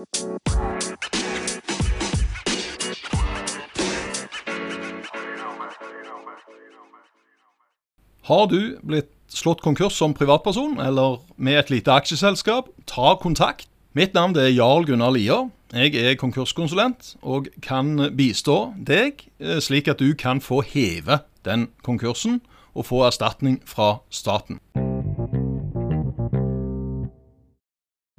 Har du blitt slått konkurs som privatperson eller med et lite aksjeselskap, ta kontakt. Mitt navn er Jarl Gunnar Lier. Jeg er konkurskonsulent og kan bistå deg eh, slik at du kan få heve den konkursen og få erstatning fra staten.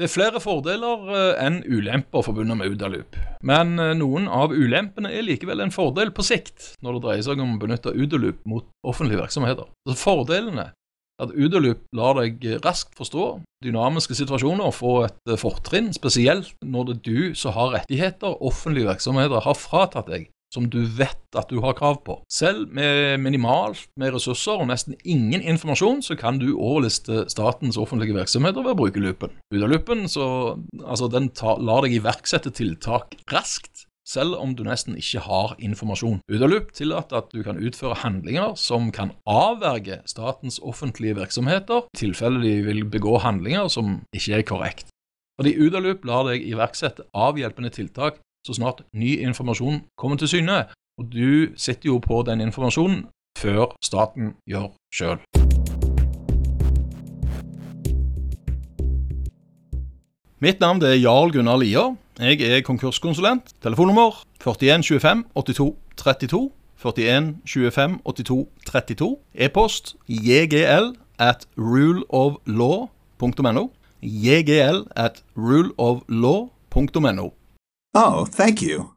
Det er flere fordeler eh, enn ulemper forbundet med Udaloop. Men eh, noen av ulempene er likevel en fordel på sikt, når det dreier seg om å benytte Udaloop mot offentlige virksomheter. Så Fordelene at Udaloop lar deg raskt forstå dynamiske situasjoner og få et fortrinn, spesielt når det er du som har rettigheter offentlige virksomheter har fratatt deg som du vet at du har krav på. Selv med minimalt med ressurser og nesten ingen informasjon, så kan du overliste statens offentlige virksomheter ved å bruke loopen. Udaloopen så, altså, den lar deg iverksette tiltak raskt, selv om du nesten ikke har informasjon. Udaloop tillater at du kan utføre handlinger som kan avverge statens offentlige virksomheter, i tilfelle de vil begå handlinger som ikke er korrekt. Fordi Udaloop lar deg iverksette avhjelpende tiltak så snart ny informasjon kommer til syne. Og du sitter jo på den informasjonen før staten gjør sjøl. Mitt navn er Jarl Gunnar Lier. Jeg er konkurskonsulent. Telefonnummer 4125 82 32. 41 25 82 32. E-post jgl at ruleoflaw.no. jgl at ruleoflaw.no. Oh, thank you.